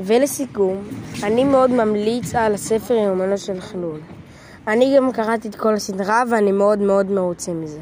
ולסיכום, אני מאוד ממליץ על הספר יומנו של חלול. אני גם קראתי את כל הסדרה ואני מאוד מאוד מרוצה מזה.